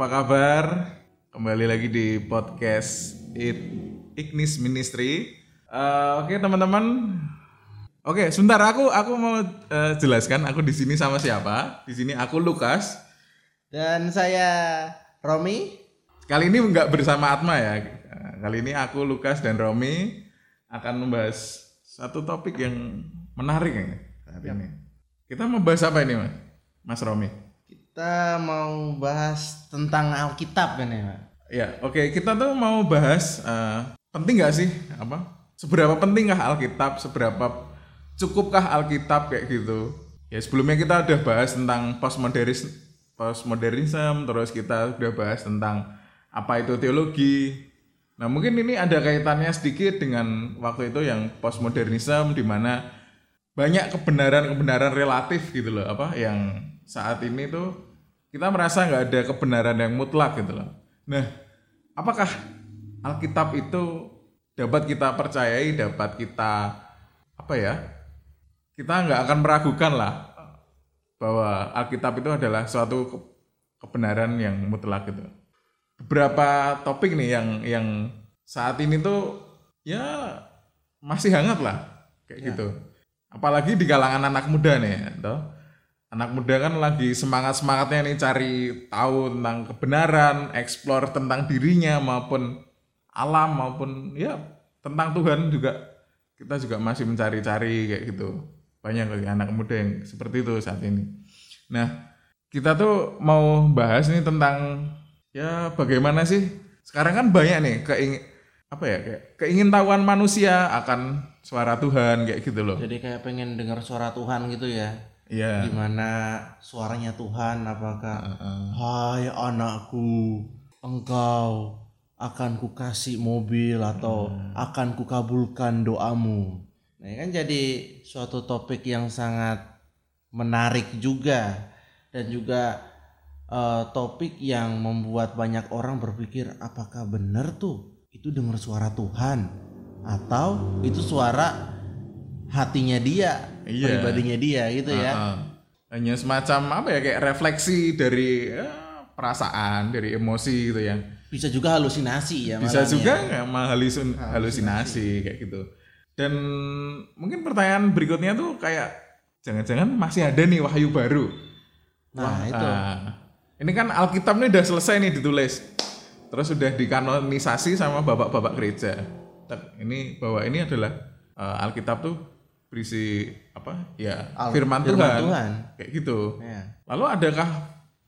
Apa kabar? Kembali lagi di podcast It Ignis Ministry. Eh, Oke teman-teman, oke sebentar aku aku mau eh, jelaskan aku di sini sama siapa. Di sini aku Lukas. Dan saya Romi. Kali ini nggak bersama Atma ya. Kali ini aku Lukas dan Romi akan membahas satu topik yang menarik ya ini. Kita mau bahas apa ini mas? Mas Romi? Kita mau bahas tentang Alkitab kan ya, Pak? Ya, oke. Kita tuh mau bahas eh, penting nggak sih apa? Seberapa pentingkah Alkitab? Seberapa cukupkah Alkitab kayak gitu? Ya sebelumnya kita udah bahas tentang postmodernis, postmodernism, terus kita udah bahas tentang apa itu teologi. Nah mungkin ini ada kaitannya sedikit dengan waktu itu yang postmodernism di mana banyak kebenaran-kebenaran relatif gitu loh apa yang saat ini tuh kita merasa nggak ada kebenaran yang mutlak gitu loh. Nah, apakah Alkitab itu dapat kita percayai, dapat kita apa ya? Kita nggak akan meragukan lah bahwa Alkitab itu adalah suatu ke- kebenaran yang mutlak gitu. Beberapa topik nih yang yang saat ini tuh ya masih hangat lah kayak gitu. Apalagi di kalangan anak muda nih, toh. Anak muda kan lagi semangat-semangatnya nih cari tahu tentang kebenaran, explore tentang dirinya maupun alam maupun ya tentang Tuhan juga kita juga masih mencari-cari kayak gitu. Banyak lagi anak muda yang seperti itu saat ini. Nah, kita tuh mau bahas nih tentang ya bagaimana sih sekarang kan banyak nih keing apa ya kayak keingintahuan manusia akan suara Tuhan kayak gitu loh. Jadi kayak pengen dengar suara Tuhan gitu ya. Iya. Gimana suaranya Tuhan apakah Hai anakku, engkau akan kukasih mobil atau akan kukabulkan doamu. Nah, ini kan jadi suatu topik yang sangat menarik juga dan juga eh, topik yang membuat banyak orang berpikir apakah benar tuh itu dengar suara Tuhan atau itu suara hatinya dia, Iya. pribadinya dia gitu ya. Heeh. Hanya semacam apa ya kayak refleksi dari ya, perasaan, dari emosi gitu ya. Bisa juga halusinasi ya Bisa juga nggak mah halusin- halusinasi kayak gitu. Dan mungkin pertanyaan berikutnya tuh kayak jangan-jangan masih ada nih wahyu baru. Nah, itu. Ah, ini kan Alkitab nih udah selesai nih ditulis. Terus sudah dikanonisasi sama bapak-bapak gereja. Ini bahwa ini adalah eh, Alkitab tuh berisi apa? Ya, Al- firman, firman Tuhan. Tuhan. Kayak gitu. Ya. Lalu adakah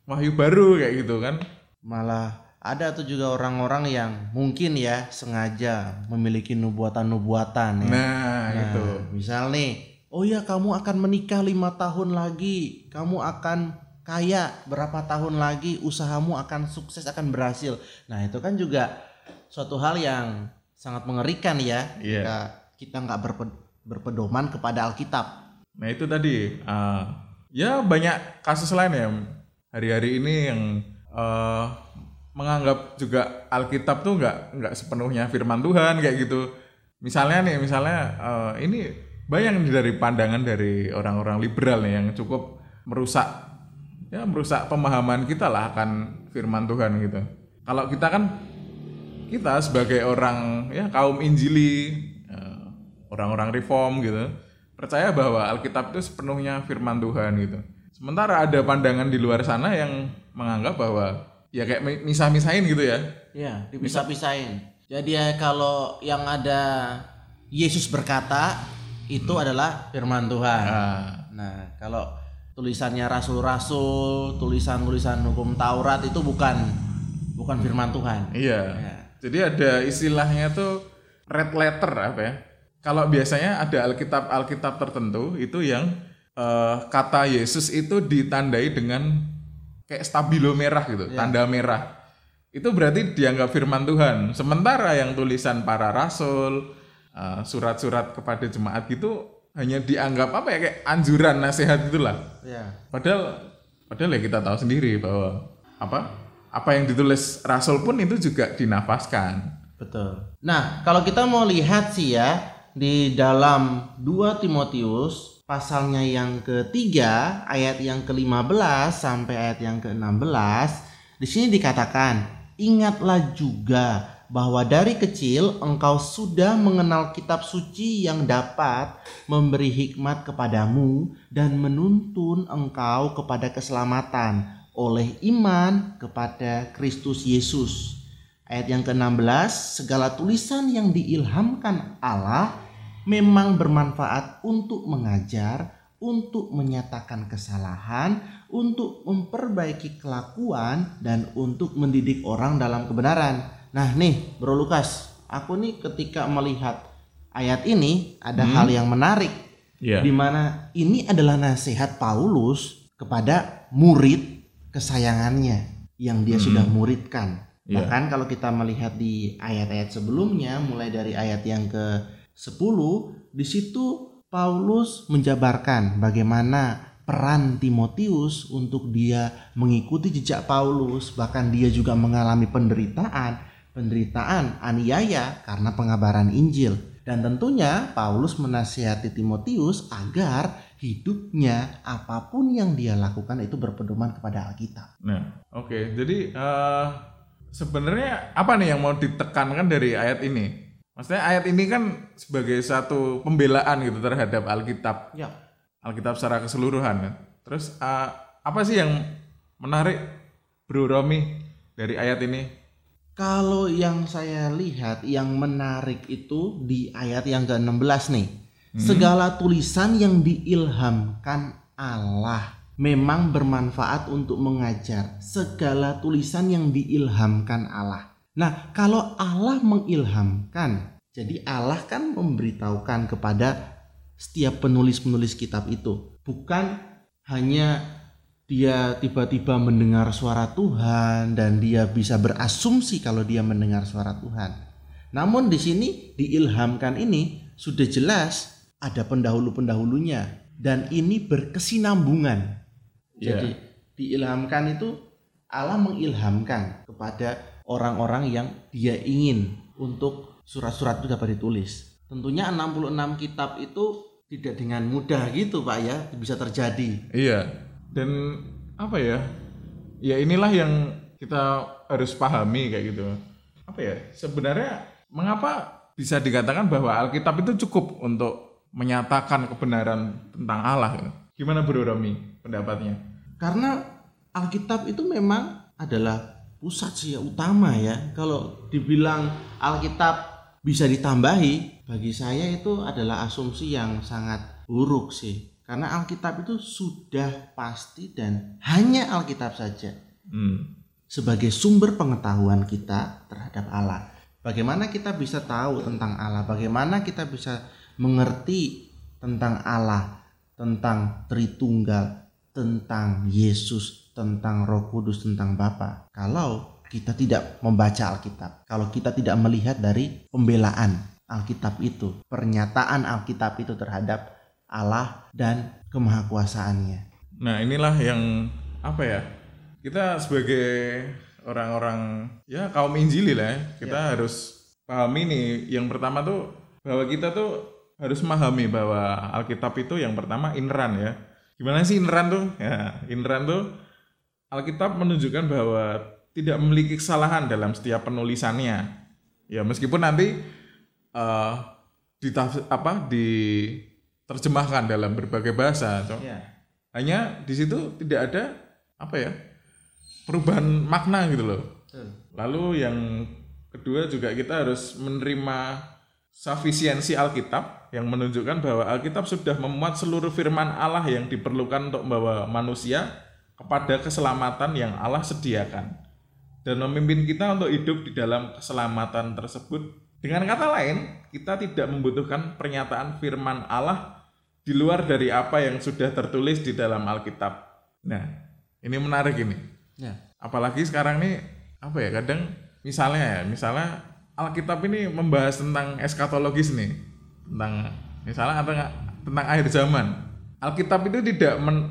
wahyu baru kayak gitu kan? Malah ada tuh juga orang-orang yang mungkin ya sengaja memiliki nubuatan-nubuatan ya. Nah, gitu. Misal nih, oh ya kamu akan menikah lima tahun lagi, kamu akan kaya berapa tahun lagi, usahamu akan sukses akan berhasil. Nah itu kan juga suatu hal yang sangat mengerikan ya. Iya. Jika kita nggak berpe- berpedoman kepada Alkitab. Nah itu tadi, eh, ya banyak kasus lain ya hari-hari ini yang eh, menganggap juga Alkitab tuh nggak nggak sepenuhnya Firman Tuhan kayak gitu. Misalnya nih, misalnya eh, ini banyak nih dari pandangan dari orang-orang liberal nih yang cukup merusak ya merusak pemahaman kita lah akan Firman Tuhan gitu. Kalau kita kan kita sebagai orang ya kaum Injili orang-orang reform gitu percaya bahwa Alkitab itu sepenuhnya firman Tuhan gitu sementara ada pandangan di luar sana yang menganggap bahwa ya kayak mi- misah-misahin gitu ya Ya, dipisah-pisahin. Jadi ya kalau yang ada Yesus berkata itu adalah firman Tuhan. nah, Nah, kalau tulisannya rasul-rasul, tulisan-tulisan hukum Taurat itu bukan bukan firman Tuhan. iya Ya. jadi ada istilahnya tuh red letter apa ya kalau biasanya ada Alkitab Alkitab tertentu itu yang eh, kata Yesus itu ditandai dengan kayak stabilo merah gitu tanda merah itu berarti dianggap firman Tuhan. Sementara yang tulisan para rasul, eh, surat-surat kepada jemaat gitu hanya dianggap apa ya kayak anjuran nasihat itulah. Ya. Padahal padahal ya kita tahu sendiri bahwa apa apa yang ditulis rasul pun itu juga dinafaskan. Betul. Nah, kalau kita mau lihat sih ya di dalam 2 Timotius pasalnya yang ketiga, ayat yang ke-15 sampai ayat yang ke-16, di sini dikatakan, "Ingatlah juga bahwa dari kecil engkau sudah mengenal kitab suci yang dapat memberi hikmat kepadamu dan menuntun engkau kepada keselamatan oleh iman kepada Kristus Yesus." Ayat yang ke-16, segala tulisan yang diilhamkan Allah memang bermanfaat untuk mengajar, untuk menyatakan kesalahan, untuk memperbaiki kelakuan, dan untuk mendidik orang dalam kebenaran. Nah nih Bro Lukas, aku nih ketika melihat ayat ini ada hal yang menarik. Iya. Di mana ini adalah nasihat Paulus kepada murid kesayangannya yang dia sudah muridkan. Iya. Bahkan kalau kita melihat di ayat-ayat sebelumnya mulai dari ayat yang ke-10 di situ Paulus menjabarkan bagaimana peran Timotius untuk dia mengikuti jejak Paulus bahkan dia juga mengalami penderitaan penderitaan aniaya karena pengabaran Injil dan tentunya Paulus menasihati Timotius agar hidupnya apa pun yang dia lakukan itu berpedoman kepada Alkitab. Nah, oke. Jadi eh, sebenarnya apa nih yang mau ditekankan dari ayat ini? Maksudnya ayat ini kan sebagai satu pembelaan gitu terhadap Alkitab, Ya. Alkitab secara keseluruhan. kan. Terus eh, apa sih yang menarik Bro Romi dari ayat ini? Kalau yang saya lihat yang menarik itu di ayat yang ke-16 nih. Segala tulisan yang diilhamkan Allah memang bermanfaat untuk mengajar. Segala tulisan yang diilhamkan Allah. Nah, kalau Allah mengilhamkan, jadi Allah kan memberitahukan kepada setiap penulis-penulis kitab itu, bukan hanya dia tiba-tiba mendengar suara Tuhan dan dia bisa berasumsi kalau dia mendengar suara Tuhan. Namun di sini diilhamkan ini sudah jelas ada pendahulu-pendahulunya dan ini berkesinambungan. Jadi diilhamkan itu Allah mengilhamkan kepada orang-orang yang dia ingin untuk surat-surat itu dapat ditulis. Tentunya 66 kitab itu tidak dengan mudah gitu Pak ya bisa terjadi. Iya. Dan apa ya? Ya inilah yang kita harus pahami kayak gitu. Apa ya? Sebenarnya mengapa bisa dikatakan bahwa Alkitab itu cukup untuk menyatakan kebenaran tentang Allah? Gimana Bro Romi pendapatnya? Karena Alkitab itu memang adalah pusat sih ya, utama ya. Kalau dibilang Alkitab bisa ditambahi, bagi saya itu adalah asumsi yang sangat buruk sih. Karena Alkitab itu sudah pasti dan hanya Alkitab saja Hmm. sebagai sumber pengetahuan kita terhadap Allah. Bagaimana kita bisa tahu tentang Allah? Bagaimana kita bisa mengerti tentang Allah, tentang Tritunggal, tentang Yesus, tentang Roh Kudus, tentang Bapa? Kalau kita tidak membaca Alkitab, kalau kita tidak melihat dari pembelaan Alkitab itu, pernyataan Alkitab itu terhadap Allah dan kemahakuasaannya. Nah inilah yang apa ya? Kita sebagai orang-orang ya kaum Injili lah, ya, kita harus pahami nih. Yang pertama tuh bahwa kita tuh harus memahami bahwa Alkitab itu yang pertama ineran ya. Gimana sih ineran tuh? Ya ineran tuh Alkitab menunjukkan bahwa tidak memiliki kesalahan dalam setiap penulisannya. Ya meskipun nanti eh ditafs- apa diterjemahkan dalam berbagai bahasa, Cok Ya. hanya di situ tidak ada apa ya perubahan makna gitu loh lalu yang kedua juga kita harus menerima sufisiensi Alkitab yang menunjukkan bahwa Alkitab sudah memuat seluruh firman Allah yang diperlukan untuk membawa manusia kepada keselamatan yang Allah sediakan dan memimpin kita untuk hidup di dalam keselamatan tersebut. Dengan kata lain, kita tidak membutuhkan pernyataan firman Allah di luar dari apa yang sudah tertulis di dalam Alkitab. Nah, ini menarik ini. Ya. Apalagi sekarang nih apa ya kadang misalnya ya, misalnya Alkitab ini membahas tentang eskatologis nih, tentang misalnya nggak tentang akhir zaman. Alkitab itu tidak men-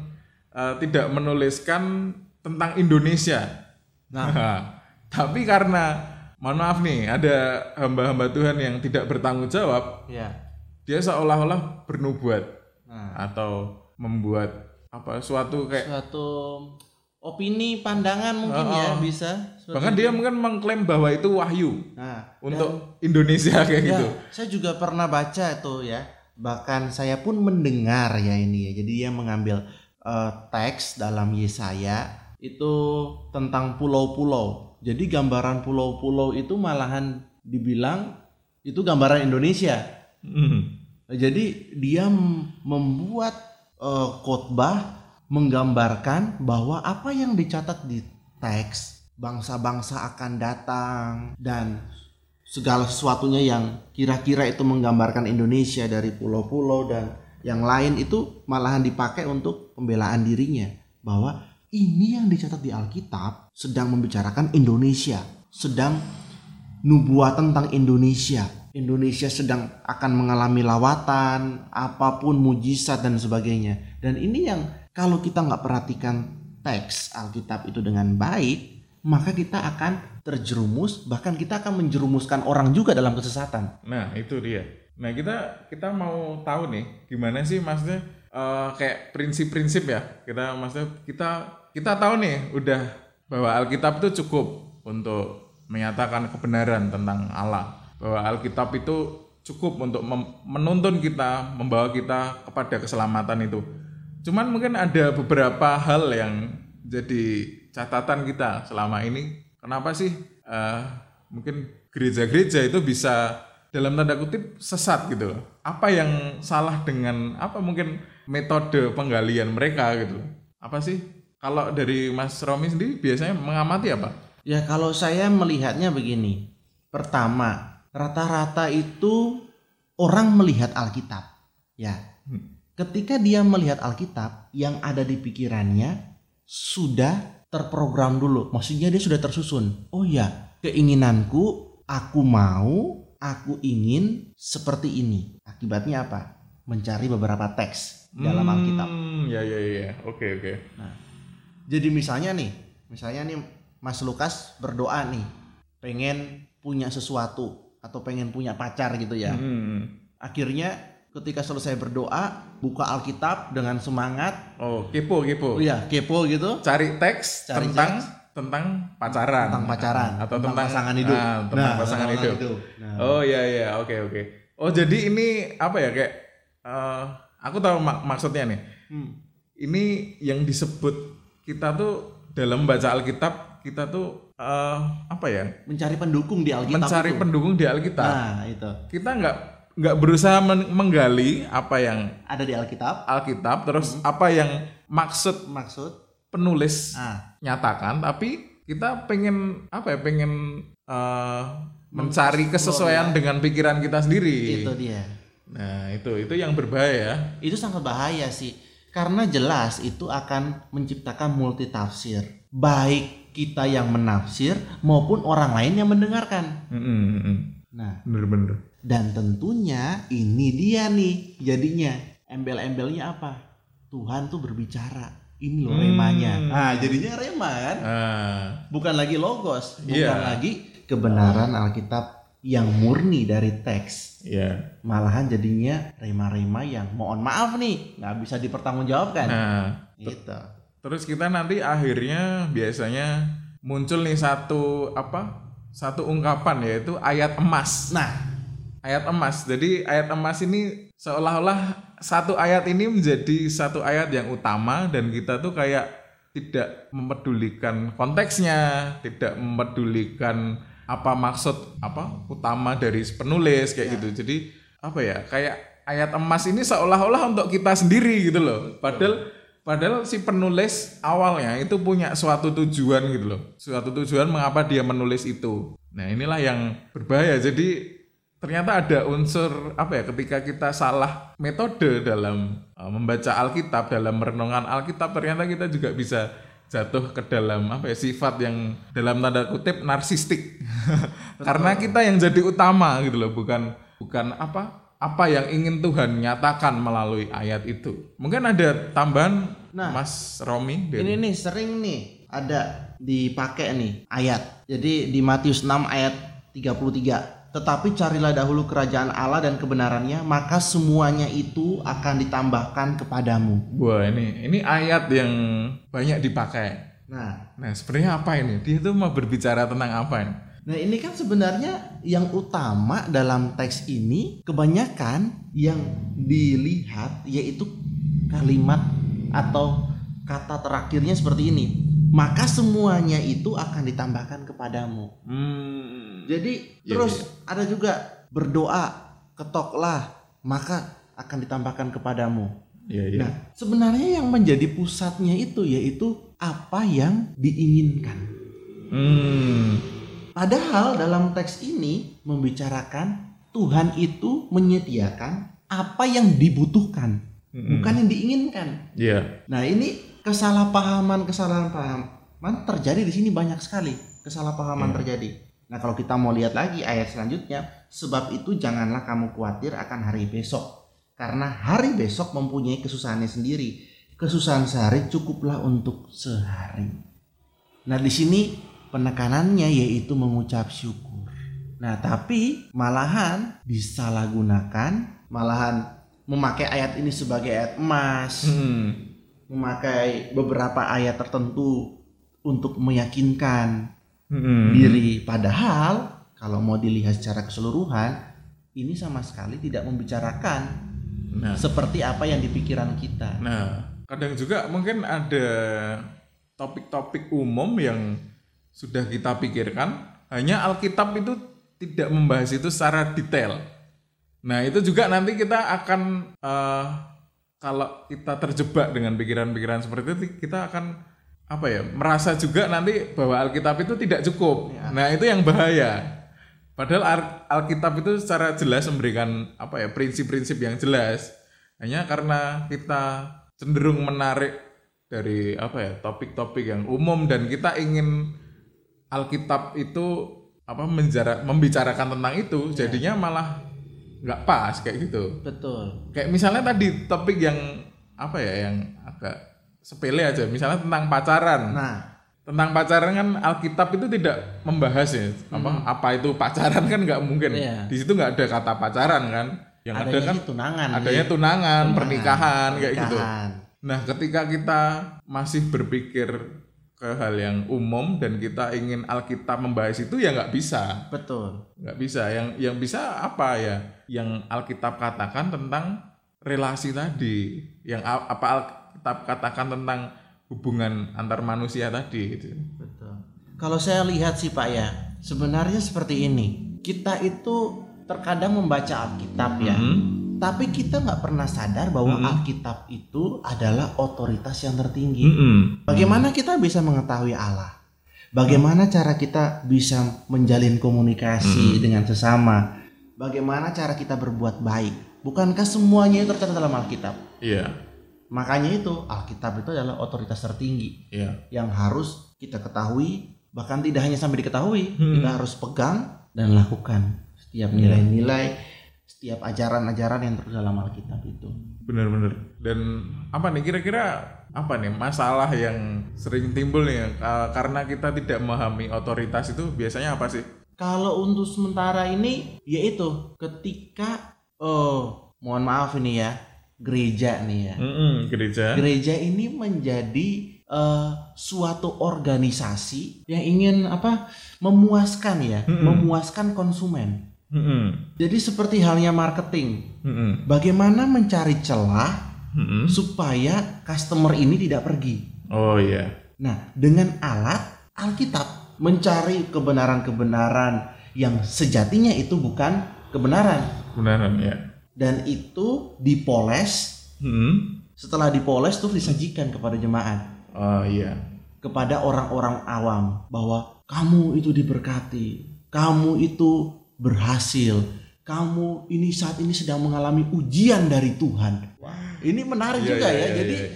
eh, tidak menuliskan tentang Indonesia. Nah, tapi karena mohon maaf nih, ada hamba-hamba Tuhan yang tidak bertanggung jawab, Ya. dia seolah-olah bernubuat. atau membuat apa suatu kayak Suatu opini, pandangan mungkin Oh, ya oh. bisa. Bahkan dia mungkin mengklaim bahwa itu wahyu Nah, untuk Indonesia kayak Ya, gitu. saya juga pernah baca itu ya. Bahkan saya pun mendengar ya ini ya. Jadi dia mengambil eh, teks dalam Yesaya itu tentang pulau-pulau. Jadi gambaran pulau-pulau itu malahan dibilang itu gambaran Indonesia. Hmm. Jadi dia membuat eh, khotbah menggambarkan bahwa apa yang dicatat di teks bangsa-bangsa akan datang dan segala sesuatunya yang kira-kira itu menggambarkan Indonesia dari pulau-pulau dan yang lain itu malahan dipakai untuk pembelaan dirinya bahwa ini yang dicatat di Alkitab sedang membicarakan Indonesia, sedang nubuat tentang Indonesia. Indonesia sedang akan mengalami lawatan, apa pun mujizat dan sebagainya. Dan ini yang kalau kita nggak perhatikan teks Alkitab itu dengan baik, maka kita akan terjerumus, bahkan kita akan menjerumuskan orang juga dalam kesesatan. Nah itu dia. Nah kita kita mau tahu nih gimana sih maksudnya eh, kayak prinsip-prinsip ya kita maksudnya kita kita tahu nih udah bahwa Alkitab itu cukup untuk menyatakan kebenaran tentang Allah bahwa Alkitab itu cukup untuk menuntun kita membawa kita kepada keselamatan itu. Cuman mungkin ada beberapa hal yang jadi catatan kita selama ini. Kenapa sih eh, mungkin gereja-gereja itu bisa dalam tanda kutip sesat gitu loh. Apa yang salah dengan apa mungkin metode penggalian mereka gitu loh. Apa sih? Kalau dari Mas Romi sendiri biasanya mengamati apa? Ya kalau saya melihatnya begini. Pertama, rata-rata itu orang melihat Alkitab. Ya. Ketika dia melihat Alkitab, yang ada di pikirannya sudah terprogram dulu. Maksudnya dia sudah tersusun. Oh ya, keinginanku, aku mau, aku ingin seperti ini. Akibatnya apa? Mencari beberapa teks dalam Alkitab. Hmm, ya ya ya. Oke oke. Jadi misalnya nih, misalnya nih Mas Lukas berdoa nih, pengen punya sesuatu atau pengen punya pacar gitu ya. Hmm. Akhirnya ketika selesai berdoa, buka Alkitab dengan semangat, Oh, kepo kepo. iya, kepo gitu, Cari teks Cari tentang tentang pacaran tentang pacaran, atau tentang tentang, pasangan hidup. Ah, tentang Nah, pasangan hidup. hidup. Nah. Oh iya iya, oke oke. Oh jadi ini apa ya kayak eh, aku tahu mak- maksudnya nih. Hmm. Ini yang disebut kita tuh dalam baca Alkitab kita tuh eh, apa ya? Mencari pendukung di Alkitab Mencari itu. pendukung di Alkitab. Nah, itu. Kita nggak nggak berusaha men- menggali apa yang Ada di Alkitab. Alkitab terus apa yang maksud Maksud penulis ah, nyatakan tapi kita pengen apa ya pengen eh, mencari kesesuaian dengan pikiran kita sendiri itu dia. nah itu itu yang berbahaya Itu sangat bahaya sih. Karena jelas itu akan menciptakan multitafsir. Baik kita yang menafsir maupun orang lain yang mendengarkan. Nah, bener-bener dan tentunya ini dia nih jadinya embel-embelnya apa? Tuhan tuh berbicara. Ini loh remanya. Nah, jadinya rema kan? ah Bukan lagi logos, bukan Iya. lagi kebenaran Alkitab yang murni dari teks. ya Malahan jadinya rema-rema yang mohon maaf nih, nggak bisa dipertanggungjawabkan. nah Gitu. terus kita nanti akhirnya biasanya muncul nih satu apa satu ungkapan yaitu ayat emas Nah, ayat emas. Jadi ayat emas ini seolah-olah satu ayat ini menjadi satu ayat yang utama dan kita tuh kayak tidak memedulikan konteksnya, tidak memedulikan apa maksud apa utama dari penulis kayak gitu. Jadi apa ya? Kayak ayat emas ini seolah-olah untuk kita sendiri gitu loh. Padahal padahal si penulis awalnya itu punya suatu tujuan gitu loh. Suatu tujuan mengapa dia menulis itu. Nah, inilah yang berbahaya. Jadi ternyata ada unsur apa ya ketika kita salah metode dalam uh, membaca Alkitab dalam merenungkan Alkitab ternyata kita juga bisa jatuh ke dalam apa ya sifat yang dalam tanda kutip narsistik. Karena kita yang jadi utama gitu loh bukan bukan apa apa yang ingin Tuhan nyatakan melalui ayat itu. Mungkin ada tambahan Mas Romi dari- ini nih sering nih ada dipakai nih ayat. Jadi di Matius 6 ayat 33 tetapi carilah dahulu kerajaan Allah dan kebenarannya, maka semuanya itu akan ditambahkan kepadamu. Wah ini ini ayat yang banyak dipakai. Nah, Nah sebenarnya apa ini? Dia tuh mau berbicara tentang apa ini? nah ini kan sebenarnya yang utama dalam teks ini kebanyakan yang dilihat yaitu kalimat atau kata terakhirnya seperti ini. Maka semuanya itu akan ditambahkan kepadamu. Hmm. Jadi Iya, terus ada juga berdoa, ketoklah, maka akan ditambahkan kepadamu. Iya iya. Nah, sebenarnya yang menjadi pusatnya itu yaitu apa yang diinginkan. Hmm. Padahal dalam teks ini membicarakan Tuhan itu menyediakan apa yang dibutuhkan, bukan yang diinginkan. Iya. Nah, ini kesalahpahaman kesalahpahaman terjadi di sini banyak sekali. Kesalahpahaman terjadi. Nah, kalau kita mau lihat lagi ayat selanjutnya, sebab itu janganlah kamu khawatir akan hari besok. Karena hari besok mempunyai kesusahannya sendiri. Kesusahan sehari cukuplah untuk sehari. Nah, di sini penekanannya yaitu mengucap syukur. Nah, tapi malahan disalahgunakan, malahan memakai ayat ini sebagai ayat emas, Hmm. Memakai beberapa ayat tertentu untuk meyakinkan Hmm. diri. Padahal kalau mau dilihat secara keseluruhan, ini sama sekali tidak membicarakan Nah. seperti apa yang di pikiran kita. Nah, kadang juga mungkin ada topik-topik umum yang sudah kita pikirkan, hanya Alkitab itu tidak membahas itu secara detail. Nah, itu juga nanti kita akan eh, kalau kita terjebak dengan pikiran-pikiran seperti itu, kita akan apa ya merasa juga nanti bahwa Alkitab itu tidak cukup. Nah, itu yang bahaya. Padahal Al- Alkitab itu secara jelas memberikan apa ya prinsip-prinsip yang jelas. Hanya karena kita cenderung menarik dari apa ya topik-topik yang umum dan kita ingin Alkitab itu apa menjara, membicarakan tentang itu, jadinya malah nggak pas kayak gitu. Betul. Kayak misalnya tadi topik yang apa ya yang agak sepele aja, misalnya tentang pacaran Nah, tentang pacaran kan Alkitab itu tidak membahas ya apa apa itu pacaran kan nggak mungkin Hmm. Iya. di situ nggak ada kata pacaran kan yang ada adanya kan sih tunangan. adanya tunangan, pernikahan kayak gitu Pernikahan. nah ketika kita masih berpikir ke hal yang umum dan kita ingin Alkitab membahas itu ya nggak bisa Betul. nggak bisa yang yang bisa apa ya yang Alkitab katakan tentang relasi tadi yang apa Alkitab katakan tentang hubungan antar manusia tadi gitu Betul. Kalau saya lihat sih Pak ya, sebenarnya seperti ini. Kita itu terkadang membaca Alkitab ya, Hmm. Tapi kita nggak pernah sadar bahwa Alkitab itu adalah otoritas yang tertinggi. Mm-mm. Bagaimana kita bisa mengetahui Allah? Bagaimana cara kita bisa menjalin komunikasi dengan sesama? Bagaimana cara kita berbuat baik? Bukankah semuanya itu tercatat dalam Alkitab? Iya, Makanya itu Alkitab itu adalah otoritas tertinggi iya. yang harus kita ketahui, bahkan tidak hanya sampai diketahui, kita harus pegang dan lakukan setiap nilai-nilai, setiap ajaran-ajaran yang terdalam dalam Alkitab itu. Bener-bener. Dan apa nih kira-kira apa nih masalah yang sering timbul nih ka- karena kita tidak memahami otoritas itu biasanya apa sih? Kalau untuk sementara ini yaitu ketika oh mohon maaf ini ya gereja nih ya. Mm-mm, gereja. Gereja ini menjadi eh, suatu organisasi yang ingin apa memuaskan ya, memuaskan konsumen. Mm-mm, Jadi seperti halnya marketing, mm-mm, bagaimana mencari celah mm-mm. supaya customer ini tidak pergi. Oh iya. Nah, dengan alat Alkitab mencari kebenaran-kebenaran yang sejatinya itu bukan kebenaran Beneran ya. dan itu dipoles. Mm-mm. Setelah dipoles tuh disajikan kepada jemaat, Oh iya. kepada orang-orang awam bahwa kamu itu diberkati, kamu itu berhasil, kamu ini saat ini sedang mengalami ujian dari Tuhan. Ini menarik Iya, juga iya, ya. iya, Jadi iya.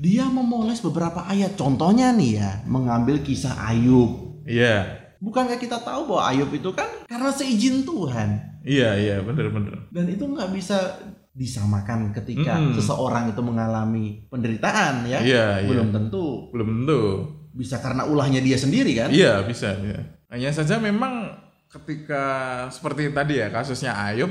dia memoles beberapa ayat. Contohnya nih ya, mengambil kisah Ayub. Iya. Bukankah kita tahu bahwa Ayub itu kan karena seizin Tuhan Iya iya bener-bener. dan itu nggak bisa disamakan ketika Mm-mm. seseorang itu mengalami penderitaan ya. Iya iya. Belum tentu Belum tentu. bisa karena ulahnya dia sendiri kan. Iya bisa, bisa. Hanya saja memang ketika seperti tadi ya kasusnya Ayub,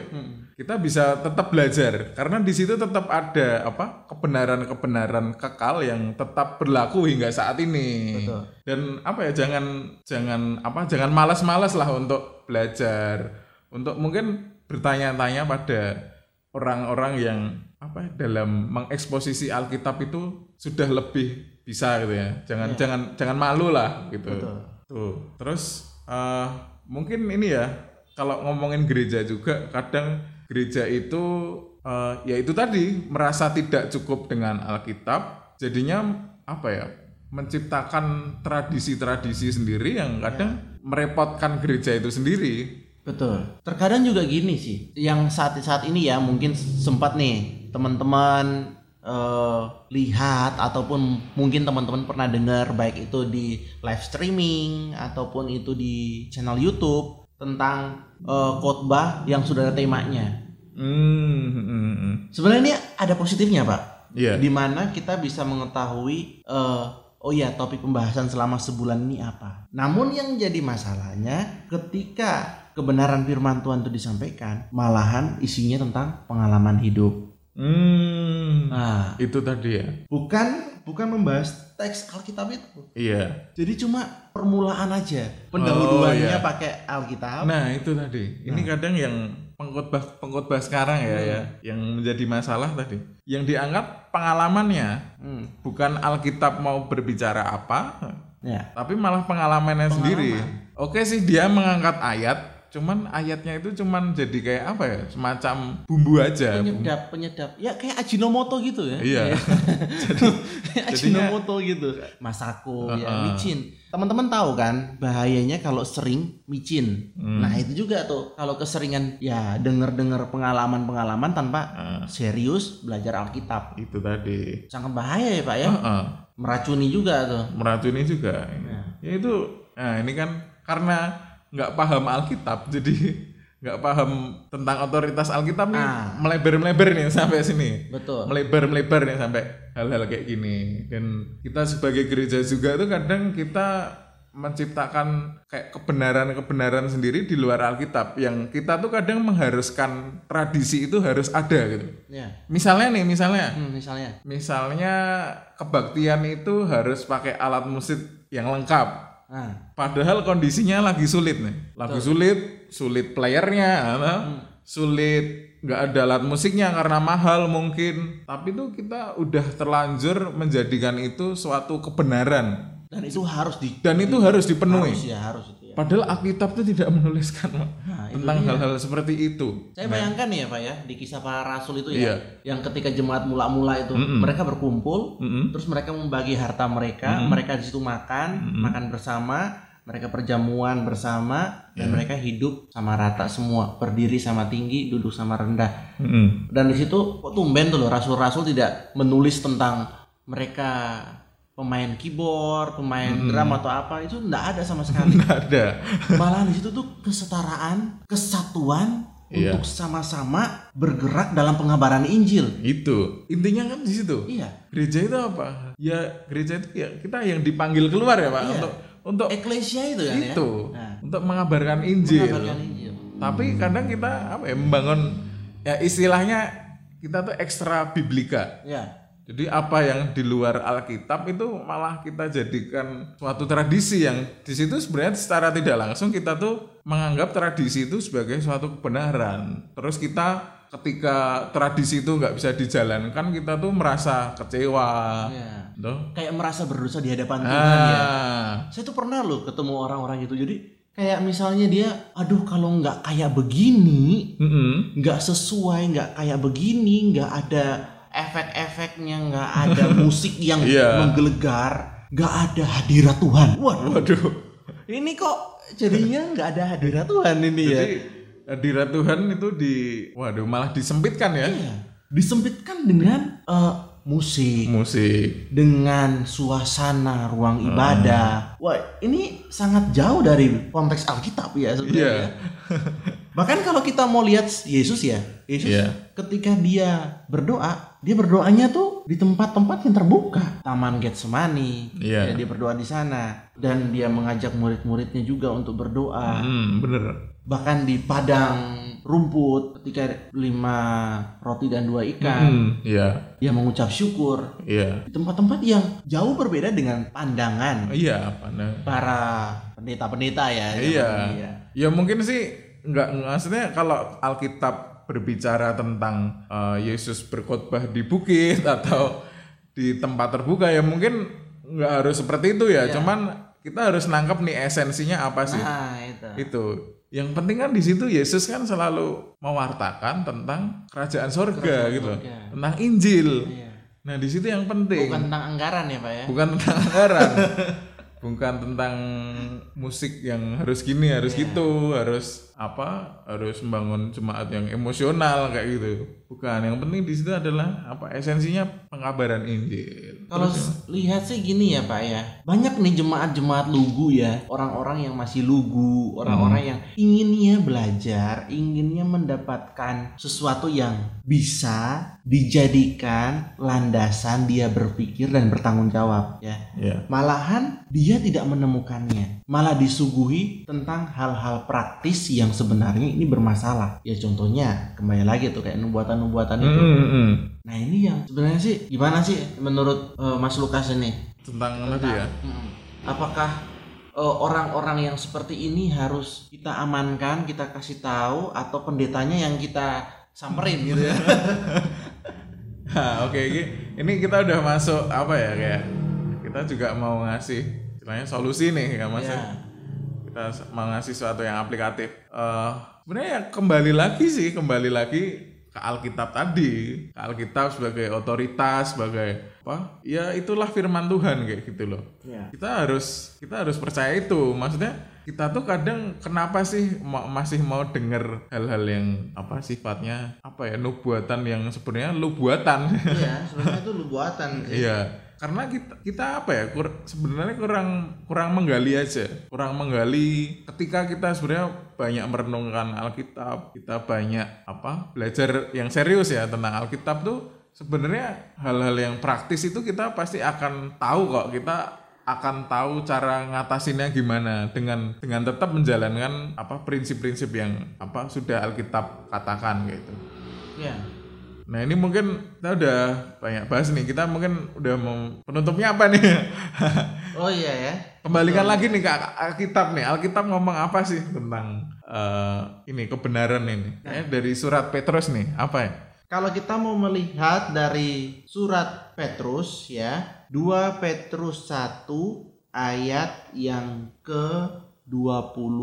kita bisa tetap belajar karena di situ tetap ada apa kebenaran-kebenaran kekal yang tetap berlaku hingga saat ini. Betul. Dan apa ya jangan jangan apa jangan malas-malas lah untuk belajar, untuk mungkin bertanya-tanya pada orang-orang yang apa ya, dalam mengeksposisi Alkitab itu sudah lebih bisa gitu ya. Jangan jangan jangan malu lah gitu. Tuh. Terus eh, mungkin ini ya kalau ngomongin gereja juga kadang gereja itu eh, ya itu tadi merasa tidak cukup dengan Alkitab, jadinya apa ya? menciptakan tradisi-tradisi sendiri yang kadang merepotkan gereja itu sendiri. Betul. Terkadang juga gini sih, yang saat saat ini ya mungkin sempat nih teman-teman eh, lihat ataupun mungkin teman-teman pernah dengar baik itu di live streaming ataupun itu di channel YouTube tentang eh, khotbah yang sudah ada temanya. Hmm, hmm. Sebenarnya ini ada positifnya pak, Iya. di mana kita bisa mengetahui eh, oh ya topik pembahasan selama sebulan ini apa. Namun yang jadi masalahnya ketika kebenaran firman Tuhan itu disampaikan, malahan isinya tentang pengalaman hidup. Hmm, Nah, itu tadi ya. bukan bukan membahas teks Alkitab itu. Iya. Jadi cuma permulaan aja. Pendahuluannya Oh, iya. pakai Alkitab. Nah, itu tadi. Ini kadang yang pengkhotbah pengkhotbah sekarang ya ya yang menjadi masalah tadi. Yang dianggap pengalamannya Hmm, bukan Alkitab mau berbicara apa, ya. tapi malah pengalamannya sendiri. Oke sih dia mengangkat ayat, cuman ayatnya itu cuman jadi kayak apa ya? Semacam bumbu aja. Penyedap, penyedap. Ya kayak Ajinomoto gitu ya. Iya. Kayak Ajinomoto gitu. Masako ya, micin. Teman-teman tahu kan bahayanya kalau sering micin. Hmm. Nah, itu juga tuh kalau keseringan ya denger-denger pengalaman-pengalaman tanpa serius belajar Alkitab. Itu tadi. Sangat bahaya ya, Pak ya. Heeh. Meracuni juga tuh. meracuni juga. Ya itu, nah ini kan karena nggak paham Alkitab, jadi nggak paham tentang otoritas Alkitab nih Ah. melebar-melebar nih sampai sini, Betul. melebar-melebar nih sampai hal-hal kayak gini. Dan kita sebagai gereja juga tuh kadang kita menciptakan kayak kebenaran-kebenaran sendiri di luar Alkitab yang kita tuh kadang mengharuskan tradisi itu harus ada gitu. Ya. Misalnya nih, misalnya Hmm, misalnya. Misalnya kebaktian itu harus pakai alat musik yang lengkap. Nah, Padahal kondisinya lagi sulit nih. Lagi sulit, sulit playernya, apa? sulit nggak ada alat musiknya karena mahal mungkin. Tapi tuh kita udah terlanjur menjadikan itu suatu kebenaran dan itu harus di dan itu harus dipenuhi. harus ya harus itu ya. Padahal Alkitab itu tidak menuliskan itu tentang hal-hal seperti itu. Saya bayangkan nih ya Pak ya di kisah para rasul itu Iya. ya, yang ketika jemaat mula-mula itu mereka berkumpul, terus mereka membagi harta mereka, mereka di situ makan, makan bersama, mereka perjamuan bersama, dan mereka hidup sama rata semua, berdiri sama tinggi, duduk sama rendah. Mm-mm. Dan di situ kok tumben tuh loh rasul-rasul tidak menulis tentang mereka pemain keyboard, pemain drum atau apa itu enggak ada sama sekali. Nggak ada. Malahan di situ tuh kesetaraan, kesatuan Iya. untuk sama-sama bergerak dalam pengabaran Injil. Itu intinya kan di situ. Iya. Gereja itu apa? Ya gereja itu ya kita yang dipanggil keluar ya pak untuk untuk Eklesia itu kan ya. itu Nah. untuk mengabarkan Injil. Pengabaran Injil. Tapi kadang kita apa ya membangun ya istilahnya kita tuh ekstra biblika. Ya. Jadi apa yang di luar Alkitab itu malah kita jadikan suatu tradisi yang di situ sebenarnya secara tidak langsung kita tuh menganggap tradisi itu sebagai suatu kebenaran. Terus kita ketika tradisi itu nggak bisa dijalankan kita tuh merasa kecewa. Ya. Tuh. Kayak merasa berdosa di hadapan Tuhan ya. Ah, Saya tuh pernah loh ketemu orang-orang itu. Jadi kayak misalnya dia, aduh kalau nggak kayak begini, nggak sesuai, nggak kayak begini, nggak ada efek-efeknya, nggak ada musik yang Iya. menggelegar, nggak ada hadirat Tuhan. Waduh, Waduh. ini kok jadinya nggak ada hadirat Tuhan ini ya? Jadi hadirat Tuhan itu di waduh malah disempitkan ya. Iya. Disempitkan dengan eh, musik, Musik. dengan suasana ruang ibadah. Wah, ini sangat jauh dari konteks Alkitab ya sebenarnya. Iya. Bahkan kalau kita mau lihat Yesus ya, Yesus Iya. ketika dia berdoa, dia berdoanya tuh di tempat-tempat yang terbuka, Taman Getsemani. Iya. Ya, dia berdoa di sana dan dia mengajak murid-muridnya juga untuk berdoa. Hmm, bener. bahkan di padang rumput ketika lima roti dan dua ikan Hmm, iya, dia mengucap syukur iya. di tempat-tempat yang jauh berbeda dengan pandangan Iya, apa nah. para pendeta-pendeta ya Iya. Iya. Ya mungkin sih nggak maksudnya kalau Alkitab berbicara tentang eh, Yesus berkhotbah di bukit atau di tempat terbuka ya mungkin nggak harus seperti itu ya. Cuman kita harus nangkep nih esensinya apa sih? nah itu Itu. Yang penting kan di situ Yesus kan selalu mewartakan tentang kerajaan sorga gitu, sorga. tentang Injil. Iya. Nah di situ yang penting bukan tentang anggaran ya pak ya bukan tentang anggaran bukan tentang musik yang harus gini harus gitu harus apa harus membangun jemaat yang emosional kayak gitu. Bukan yang penting di situ adalah apa esensinya pengabaran Injil. Kalau lihat sih gini ya Pak ya, banyak nih jemaat-jemaat lugu ya, orang-orang yang masih lugu, orang-orang yang inginnya belajar, inginnya mendapatkan sesuatu yang bisa dijadikan landasan dia berpikir dan bertanggung jawab ya. ya Malahan dia tidak menemukannya, malah disuguhi tentang hal-hal praktis yang sebenarnya ini bermasalah. Ya contohnya kembali lagi tuh kayak nubuatan-nubuatan itu. Hmm, hmm. Nah ini yang sebenarnya sih gimana sih menurut eh, Mas Lukas ini? tentang tadi ya Mm. Apakah eh, orang-orang yang seperti ini harus kita amankan, kita kasih tahu, atau pendetanya yang kita samperin. Gitu ya? Nah, oke ini ini kita udah masuk apa ya kayak kita juga mau ngasih istilahnya solusi nih ya mas Ya. kita mau ngasih sesuatu yang aplikatif. Eh sebenarnya ya kembali lagi sih kembali lagi ke Alkitab tadi. Ke Alkitab sebagai otoritas sebagai apa? Ya itulah firman Tuhan kayak gitu loh. Ya. kita harus kita harus percaya itu. Maksudnya kita tuh kadang kenapa sih ma- masih mau denger hal-hal yang apa sifatnya apa ya nubuatan yang sebenarnya lu buatan Iya, sebenarnya itu lu buatan. Iya, karena kita kita apa ya kur- sebenarnya kurang kurang menggali aja, kurang menggali ketika kita sebenarnya banyak merenungkan Alkitab, kita banyak apa belajar yang serius ya tentang Alkitab tuh sebenarnya hal-hal yang praktis itu kita pasti akan tahu kok. Kita akan tahu cara ngatasinnya gimana dengan dengan tetap menjalankan apa prinsip-prinsip yang apa sudah Alkitab katakan gitu. Iya. Nah ini mungkin kita udah banyak bahas nih. Kita mungkin udah mau penutupnya apa nih? Oh iya ya. Kembalikan lagi nih ke Al- Alkitab nih. Alkitab ngomong apa sih tentang eh, ini kebenaran ini? Kayaknya dari surat Petrus nih. Apa ya? Kalau kita mau melihat dari surat Petrus ya, 2 Petrus 1 ayat yang ke-20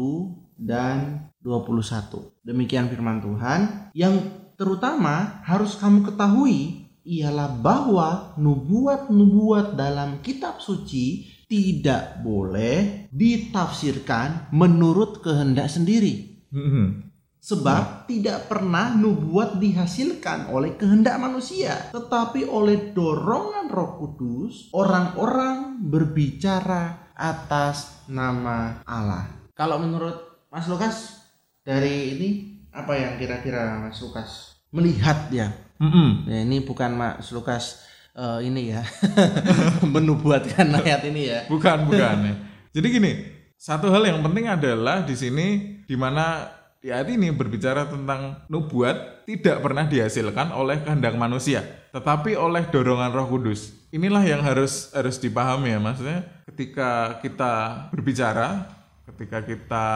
dan 21. Demikian firman Tuhan yang terutama harus kamu ketahui ialah bahwa nubuat-nubuat dalam kitab suci tidak boleh ditafsirkan menurut kehendak sendiri. Hmm. Sebab tidak pernah nubuat dihasilkan oleh kehendak manusia, tetapi oleh dorongan Roh Kudus, orang-orang berbicara atas nama Allah. Kalau menurut Mas Lukas dari ini apa yang kira-kira Mas Lukas melihat ya? Mm-mm. Ya, ini bukan Mas Lukas eh, ini ya menubuatkan ayat ini ya. Bukan, bukan. ya. Jadi gini, satu hal yang penting adalah di sini di mana di ayat ini berbicara tentang nubuat tidak pernah dihasilkan oleh kehendak manusia, tetapi oleh dorongan Roh Kudus. Inilah yang harus harus dipahami ya, maksudnya ketika kita berbicara, ketika kita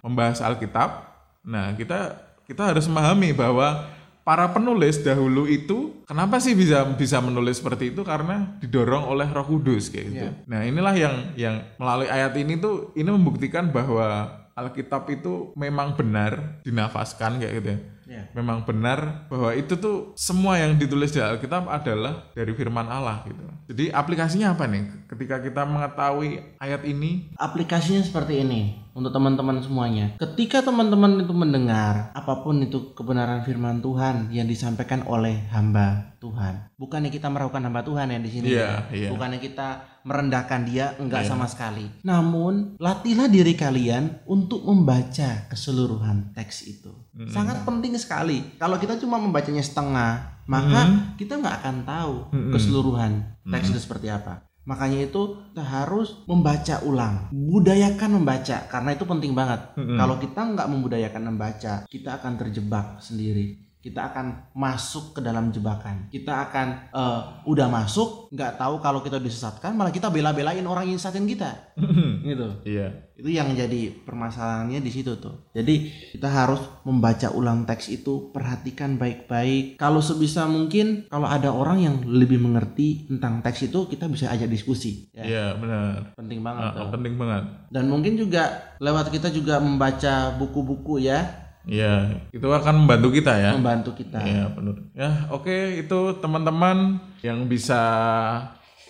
membahas Alkitab, nah kita kita harus memahami bahwa para penulis dahulu itu kenapa sih bisa bisa menulis seperti itu karena didorong oleh Roh Kudus kayak gitu. Nah, inilah yang yang melalui ayat ini tuh ini membuktikan bahwa Alkitab itu memang benar dinafaskan kayak gitu ya. Ya. Memang benar bahwa itu tuh semua yang ditulis di Alkitab adalah dari firman Allah gitu. Jadi aplikasinya apa nih? Ketika kita mengetahui ayat ini, Aplikasinya seperti ini untuk teman-teman semuanya. Ketika teman-teman itu mendengar apa pun itu kebenaran firman Tuhan yang disampaikan oleh hamba Tuhan. Bukannya kita meragukan hamba Tuhan ya di sini. Iya, ya. iya. Bukannya kita merendahkan dia enggak sama sekali. Namun, latihlah diri kalian untuk membaca keseluruhan teks itu. Sangat penting sekali. Kalau kita cuma membacanya setengah, maka kita nggak akan tahu keseluruhan teks itu seperti apa. Makanya itu kita harus membaca ulang, budayakan membaca karena itu penting banget. Kalau kita nggak membudayakan membaca, kita akan terjebak sendiri. Kita akan masuk ke dalam jebakan. Kita akan eh, udah masuk, nggak tahu kalau kita disesatkan, malah kita bela-belain orang yang sesatin kita, gitu. Iya. Itu yang jadi permasalahannya di situ tuh. Jadi kita harus membaca ulang teks itu, perhatikan baik-baik. Kalau sebisa mungkin kalau ada orang yang lebih mengerti tentang teks itu, kita bisa ajak diskusi. Ya. Iya, benar. Penting banget tuh. penting banget. Dan mungkin juga lewat kita juga membaca buku-buku ya, Iya, itu akan membantu kita ya. membantu kita. Iya, benar. Ya, oke itu teman-teman yang bisa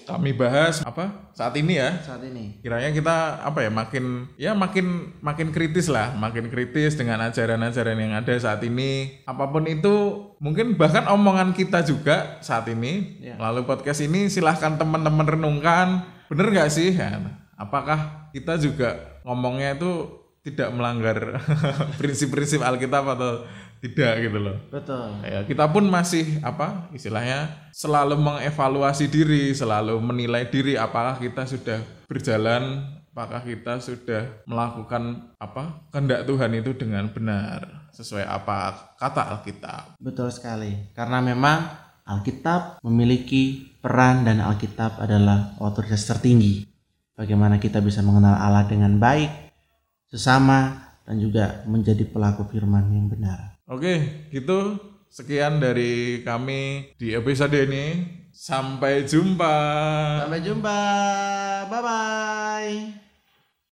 kami bahas apa saat ini ya. Saat ini. Kiranya kita apa ya makin ya makin makin kritis lah, makin kritis dengan ajaran-ajaran yang ada saat ini. Apa pun itu mungkin bahkan omongan kita juga saat ini Iya. melalui podcast ini silahkan teman-teman renungkan bener nggak sih? Ya, apakah kita juga ngomongnya itu tidak melanggar prinsip-prinsip Alkitab atau tidak gitu loh? Betul. Ya, kita pun masih apa istilahnya selalu mengevaluasi diri, selalu menilai diri apakah kita sudah berjalan, apakah kita sudah melakukan apa kehendak Tuhan itu dengan benar sesuai apa kata Alkitab. Betul sekali. Karena memang Alkitab memiliki peran dan Alkitab adalah otoritas tertinggi. Bagaimana kita bisa mengenal Allah dengan baik, sesama, dan juga menjadi pelaku firman yang benar. Oke, gitu sekian dari kami di episode ini. Sampai jumpa. Sampai jumpa. Bye-bye.